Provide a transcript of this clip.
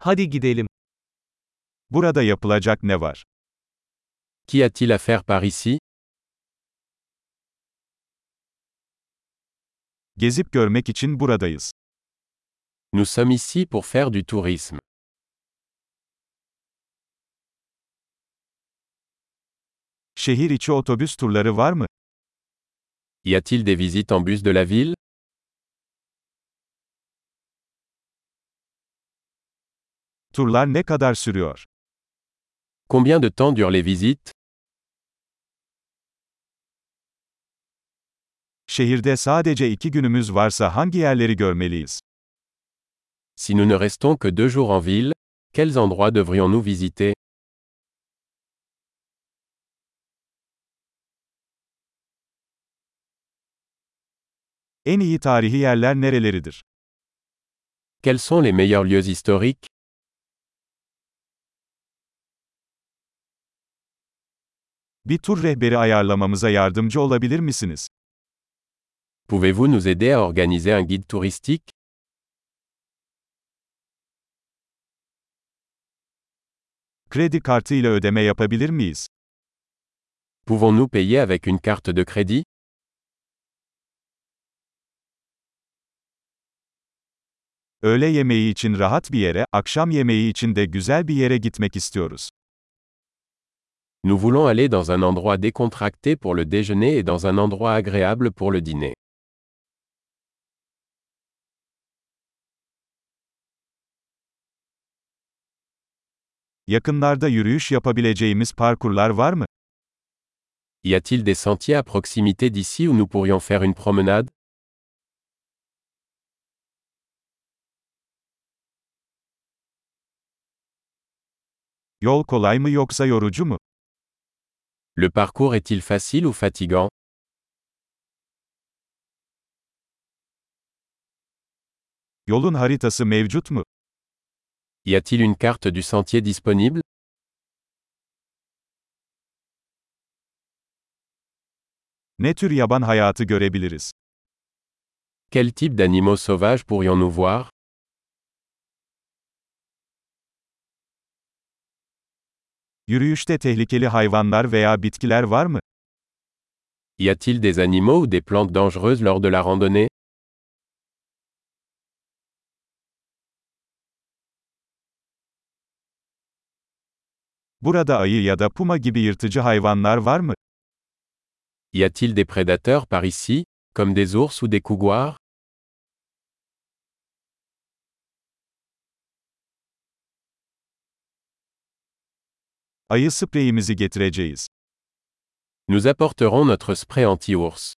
Hadi gidelim. Burada yapılacak ne var? Qu'y a-t-il à faire par ici Gezip görmek için buradayız. Nous sommes ici pour faire du tourisme. Şehir içi otobüs turları var mı? Y a-t-il des visites en bus de la ville Turlar ne kadar sürüyor? Combien de temps durent les visites Şehirde sadece iki günümüz varsa hangi yerleri görmeliyiz? Si nous ne restons que deux jours en ville, quels endroits devrions-nous visiter En iyi tarihi yerler nereleridir? Quels sont les meilleurs lieux historiques Bir tur rehberi ayarlamamıza yardımcı olabilir misiniz? Pouvez-vous nous aider à organiser un guide touristique Kredi kartı ile ödeme yapabilir miyiz? Pouvons-nous payer avec une carte de crédit Öğle yemeği için rahat bir yere, akşam yemeği için de güzel bir yere gitmek istiyoruz. Nous voulons aller dans un endroit décontracté pour le déjeuner et dans un endroit agréable pour le dîner. Yakınlarda yürüyüş yapabileceğimiz parkurlar var mı? Y a-t-il des sentiers à proximité d'ici où nous pourrions faire une promenade? Yol kolay mı yoksa yorucu mu? Le parcours est-il facile ou fatigant? Yolun haritası mevcut mu? Y a-t-il une carte du sentier disponible? Ne tür yaban hayatı görebiliriz? Quel type d'animaux sauvages pourrions-nous voir? Yürüyüşte tehlikeli hayvanlar veya bitkiler var mı? Y a-t-il des animaux ou des plantes dangereuses lors de la randonnée Burada ayı ya da puma gibi yırtıcı hayvanlar var mı? Y a-t-il des prédateurs par ici, comme des ours ou des couguars Ayı spreyimizi getireceğiz. Nous apporterons notre spray anti-ours.